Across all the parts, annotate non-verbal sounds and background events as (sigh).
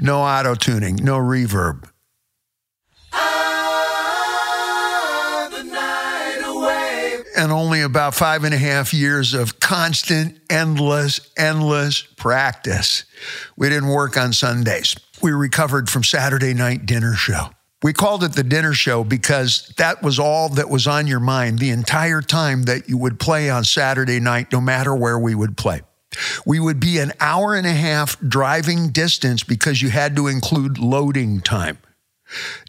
no auto tuning, no reverb. and only about five and a half years of constant, endless, endless practice. We didn't work on Sundays. We recovered from Saturday night dinner show. We called it the dinner show because that was all that was on your mind the entire time that you would play on Saturday night, no matter where we would play. We would be an hour and a half driving distance because you had to include loading time.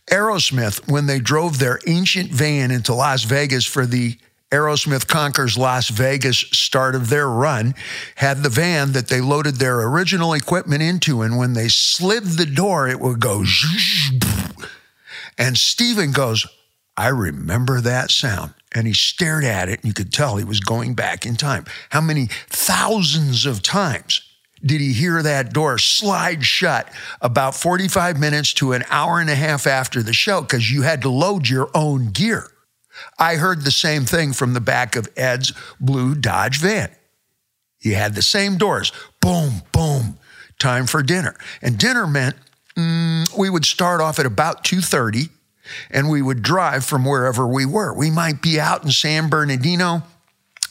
Aerosmith, when they drove their ancient van into Las Vegas for the Aerosmith Conquers Las Vegas start of their run had the van that they loaded their original equipment into. And when they slid the door, it would go. And Steven goes, I remember that sound. And he stared at it, and you could tell he was going back in time. How many thousands of times did he hear that door slide shut about 45 minutes to an hour and a half after the show? Because you had to load your own gear. I heard the same thing from the back of Ed's blue Dodge van. He had the same doors. Boom, boom. Time for dinner. And dinner meant mm, we would start off at about 2:30 and we would drive from wherever we were. We might be out in San Bernardino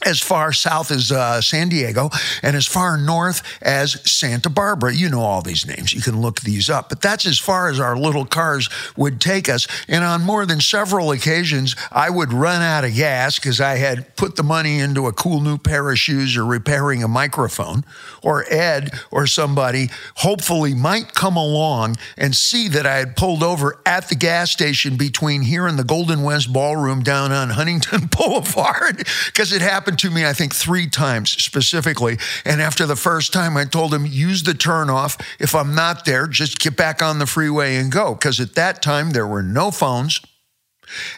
as far south as uh, San Diego and as far north as Santa Barbara. You know all these names. You can look these up. But that's as far as our little cars would take us. And on more than several occasions, I would run out of gas because I had put the money into a cool new pair of shoes or repairing a microphone. Or Ed or somebody hopefully might come along and see that I had pulled over at the gas station between here and the Golden West Ballroom down on Huntington (laughs) Boulevard because it happened happened to me, I think, three times specifically. And after the first time, I told him, use the turnoff. If I'm not there, just get back on the freeway and go. Because at that time, there were no phones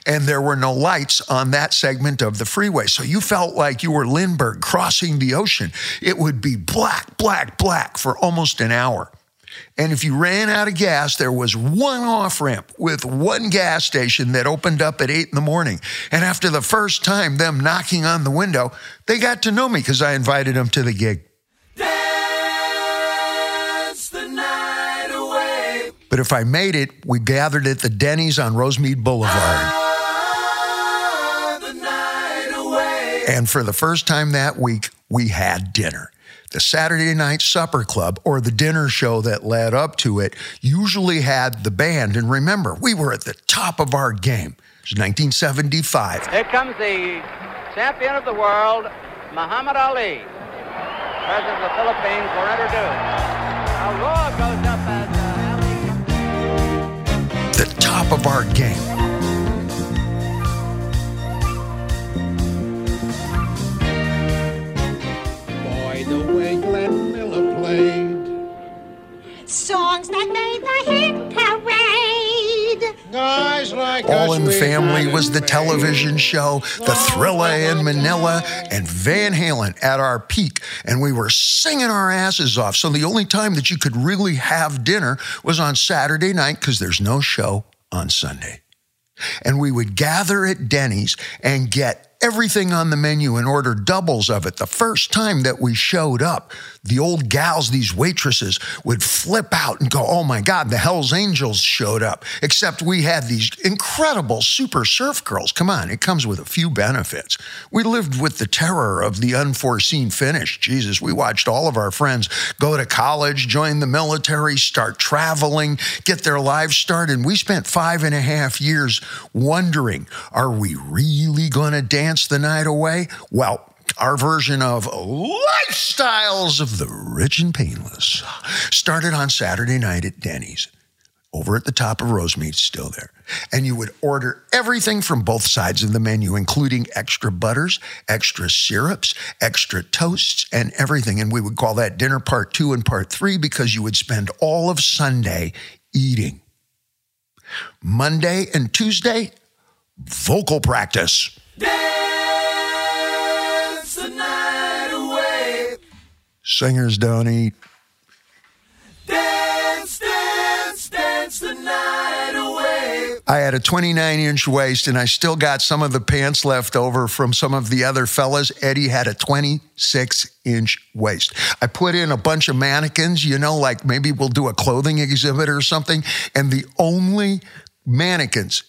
and there were no lights on that segment of the freeway. So you felt like you were Lindbergh crossing the ocean. It would be black, black, black for almost an hour. And if you ran out of gas, there was one off ramp with one gas station that opened up at eight in the morning. And after the first time, them knocking on the window, they got to know me because I invited them to the gig. But if I made it, we gathered at the Denny's on Rosemead Boulevard. Ah, and for the first time that week, we had dinner the Saturday night supper club or the dinner show that led up to it usually had the band. And remember, we were at the top of our game. It was 1975. Here comes the champion of the world, Muhammad Ali. President of the Philippines will introduce. A roar goes up as uh, Ali. The top of our game. The way Glenn Miller played. Songs that made the hit parade. Guys like All us, in the Family was the it television show, The Thrilla in Manila, and Van Halen at our peak. And we were singing our asses off. So the only time that you could really have dinner was on Saturday night because there's no show on Sunday. And we would gather at Denny's and get everything on the menu and order doubles of it. The first time that we showed up, the old gals, these waitresses, would flip out and go, Oh my God, the Hells Angels showed up. Except we had these incredible super surf girls. Come on, it comes with a few benefits. We lived with the terror of the unforeseen finish. Jesus, we watched all of our friends go to college, join the military, start traveling, get their lives started. And we spent five and a half years wondering, are we really going to dance the night away? Well, our version of lifestyles of the rich and painless started on Saturday night at Denny's over at the top of Rosemead, still there. And you would order everything from both sides of the menu, including extra butters, extra syrups, extra toasts, and everything. And we would call that dinner part two and part three because you would spend all of Sunday eating. Monday and Tuesday, vocal practice. Singers don't eat. Dance, dance, dance the night away. I had a 29 inch waist and I still got some of the pants left over from some of the other fellas. Eddie had a 26 inch waist. I put in a bunch of mannequins, you know, like maybe we'll do a clothing exhibit or something. And the only mannequins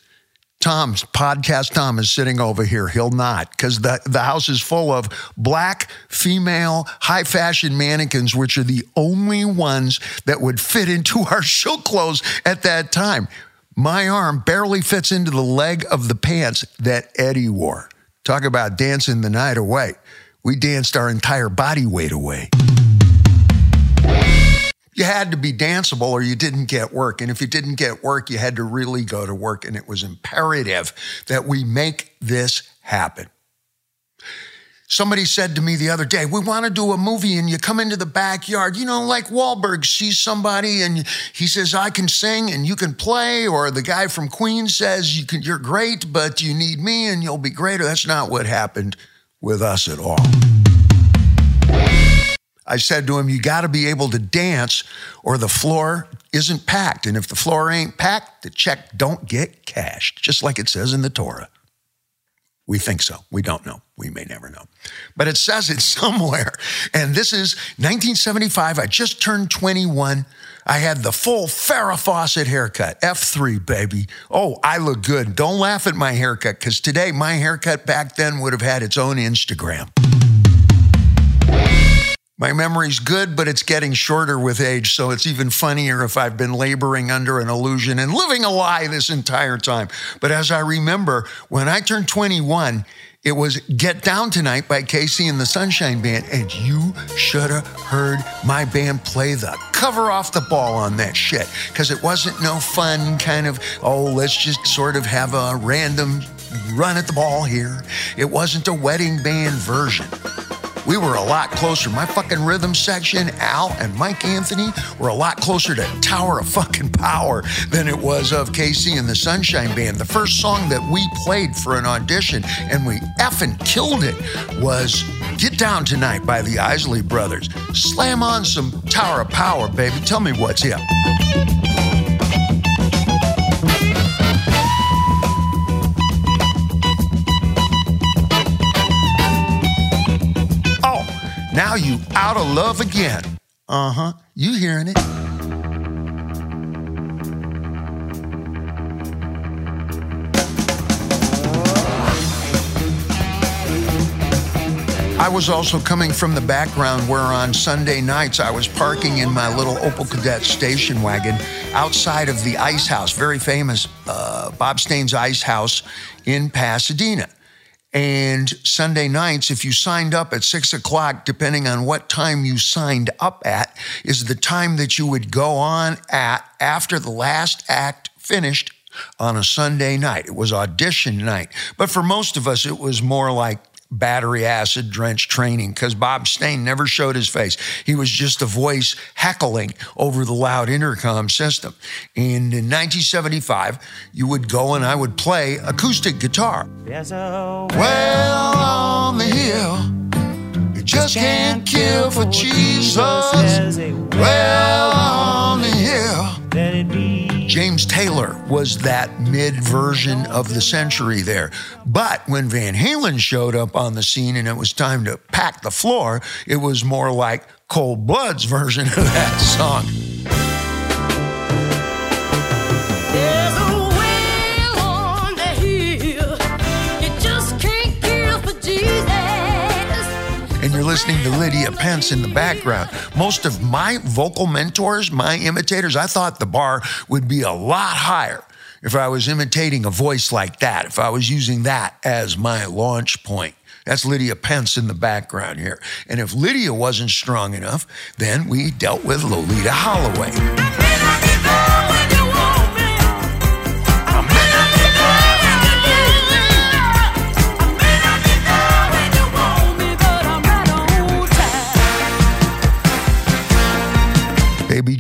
Tom's podcast. Tom is sitting over here. He'll not because the, the house is full of black, female, high fashion mannequins, which are the only ones that would fit into (laughs) our show clothes at that time. My arm barely fits into the leg of the pants that Eddie wore. Talk about dancing the night away. We danced our entire body weight away you had to be danceable or you didn't get work. And if you didn't get work, you had to really go to work. And it was imperative that we make this happen. Somebody said to me the other day, We want to do a movie, and you come into the backyard, you know, like Wahlberg sees somebody and he says, I can sing and you can play, or the guy from Queen says, you can, You're great, but you need me and you'll be greater. That's not what happened with us at all. I said to him, You got to be able to dance or the floor isn't packed. And if the floor ain't packed, the check don't get cashed, just like it says in the Torah. We think so. We don't know. We may never know. But it says it (laughs) somewhere. And this is 1975. I just turned 21. I had the full Farrah Fawcett haircut, F3, baby. Oh, I look good. Don't laugh at my haircut because today my haircut back then would have had its own Instagram. My memory's good, but it's getting shorter with age, so it's even funnier if I've been laboring under an illusion and living a lie this entire time. But as I remember, when I turned 21, it was Get Down Tonight by KC and the Sunshine Band, and you should have heard my band play the cover off the ball on that shit, because it wasn't no fun kind of, oh, let's just sort of have a random run at the ball here. It wasn't a wedding band version we were a lot closer. My fucking rhythm section, Al and Mike Anthony, were a lot closer to Tower of fucking Power than it was of KC and the Sunshine Band. The first song that we played for an audition and we effing killed it was Get Down Tonight by the Isley Brothers. Slam on some Tower of Power, baby. Tell me what's hip. Now you out of love again. Uh huh. You hearing it. I was also coming from the background where on Sunday nights I was parking in my little Opel Kadett station wagon outside of the Ice House, very famous uh, Bob Stane's Ice House in Pasadena. And Sunday nights, if you signed up at six o'clock, depending on what time you signed up at, is the time that you would go on at after the last act finished on a Sunday night. It was audition night. But for most of us, it was more like battery acid drenched training because Bob Stane never showed his face. He was just a voice heckling over the loud intercom system. And in 1975, you would go and I would play acoustic guitar. well on the hill, you just can't kill for Jesus. Well on the hill. James Taylor was that mid version of the century there. But when Van Halen showed up on the scene and it was time to pack the floor, it was more like Cold Blood's version of that song. You're listening to Lydia Pence in the background. Most of my vocal mentors, my imitators, I thought the bar would be a lot higher if I was imitating a voice like that, if I was using that as my launch point. That's Lydia Pence in the background here. And if Lydia wasn't strong enough, then we dealt with Loleatta Holloway.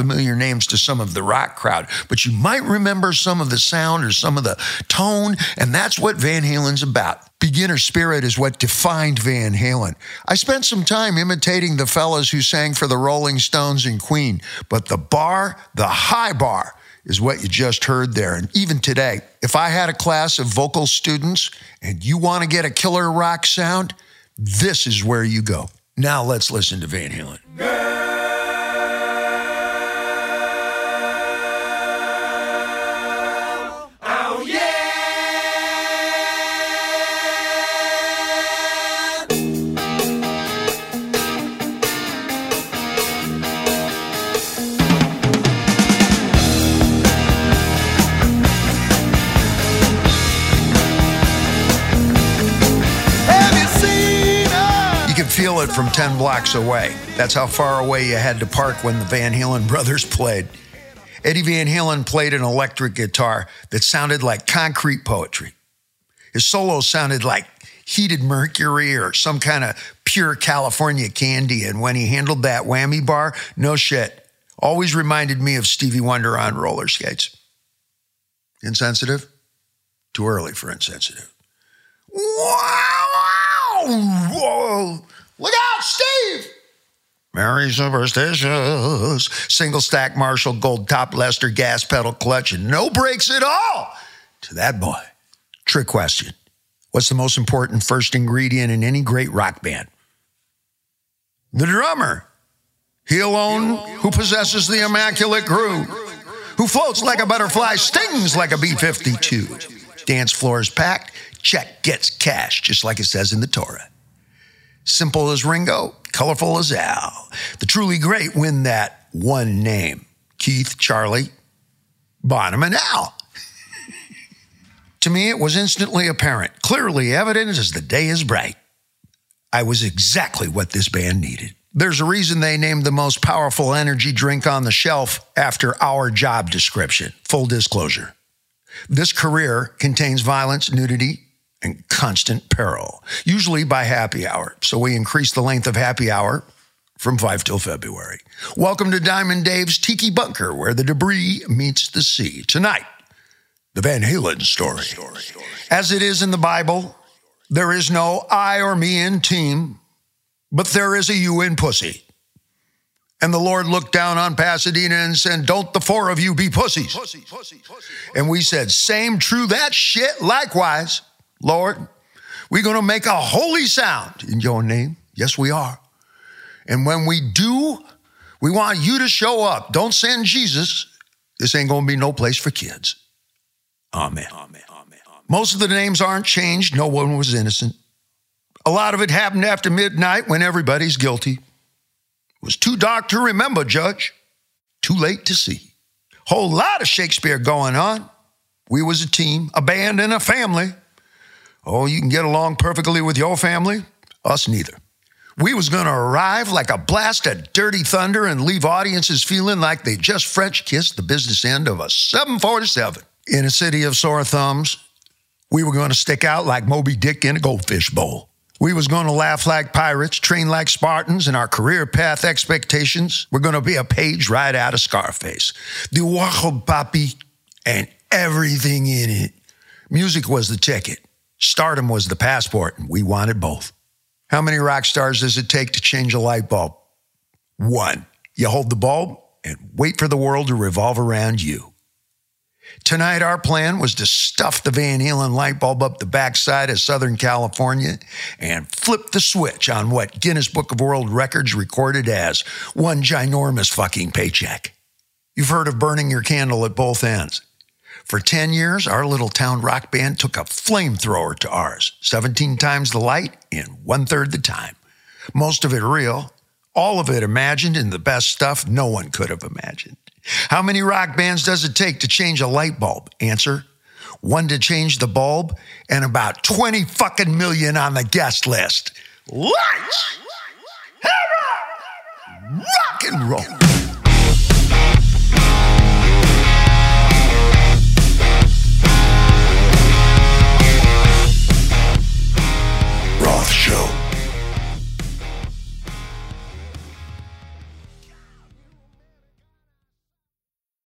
Unfamiliar names to some of the rock crowd, but you might remember some of the sound or some of the tone, and that's what Van Halen's about. Beginner spirit is what defined Van Halen. I spent some time imitating the fellas who sang for the Rolling Stones and Queen, but the bar, the high bar, is what you just heard there. And even today, if I had a class of vocal students and you want to get a killer rock sound, this is where you go. Now let's listen to Van Halen. Feel it from 10 blocks away. That's how far away you had to park when the Van Halen (laughs) brothers played. Eddie Van Halen played an electric guitar that sounded like concrete poetry. His solo sounded like heated mercury or some kind of pure California candy. And when he handled that whammy bar, no shit, always reminded me of Stevie Wonder on roller skates. Insensitive? Too early for insensitive. Wow! wow. Whoa! Look out, Steve! Very superstitious. Single stack Marshall Gold Top Lester gas pedal clutch and no brakes at all. To that boy. Trick question. What's the most important first ingredient in any great rock band? The drummer. He alone who possesses the immaculate groove, who floats like a butterfly, stings like a B 52. Dance floor is packed, check gets cash, just like it says in the Torah. Simple as Ringo, colorful as Al. The truly great win that one name Keith, Charlie, Bonham, and Al. (laughs) to me, it was instantly apparent, clearly evident as the day is bright. I was exactly what this band needed. There's a reason they named the most powerful energy drink on the shelf after our job description. Full disclosure. This career contains violence, nudity, and constant peril, usually by happy hour. So we increased the length of happy hour from 5 till February. Welcome to Diamond Dave's Tiki Bunker, where the debris meets the sea. Tonight, the Van Halen story. As it is in the Bible, there is no I or me in team, but there is a you in pussy. And the Lord looked down on Pasadena and said, Don't the four of you be pussies. And we said, Same, true, that shit, likewise. Lord, we're going to make a holy sound in your name. Yes, we are. And when we do, we want you to show up. Don't send Jesus. This ain't going to be no place for kids. Amen. Amen. Amen. Most of the names aren't changed. No one was innocent. A lot of it happened after midnight when everybody's guilty. It was too dark to remember, Judge. Too late to see. Whole lot of Shakespeare going on. We was a team, a band, and a family. Oh, you can get along perfectly with your family. Us neither. We was gonna arrive like a blast of dirty thunder and leave audiences feeling like they just French kissed the business end of a 747 in a city of sore thumbs. We were gonna stick out like Moby Dick in a goldfish bowl. We was gonna laugh like pirates, train like Spartans, and our career path expectations were gonna be a page right out of Scarface. The Wajo Papi and everything in it. Music was the ticket. Stardom was the passport, and we wanted both. How many rock stars does it take to change a light bulb? One. You hold the bulb and wait for the world to revolve around you. Tonight, our plan was to stuff the Van Halen light bulb up the backside of Southern California and flip the switch on what Guinness Book of World Records recorded as one ginormous fucking paycheck. You've heard of burning your candle at both ends. For 10 years, our little town rock band took a flamethrower to ours, 17 times the light in one third the time. Most of it real, all of it imagined, and the best stuff no one could have imagined. How many rock bands does it take to change a light bulb? Answer one to change the bulb, and about 20 fucking million on the guest list. Hammer! Rock and roll. Roth Show.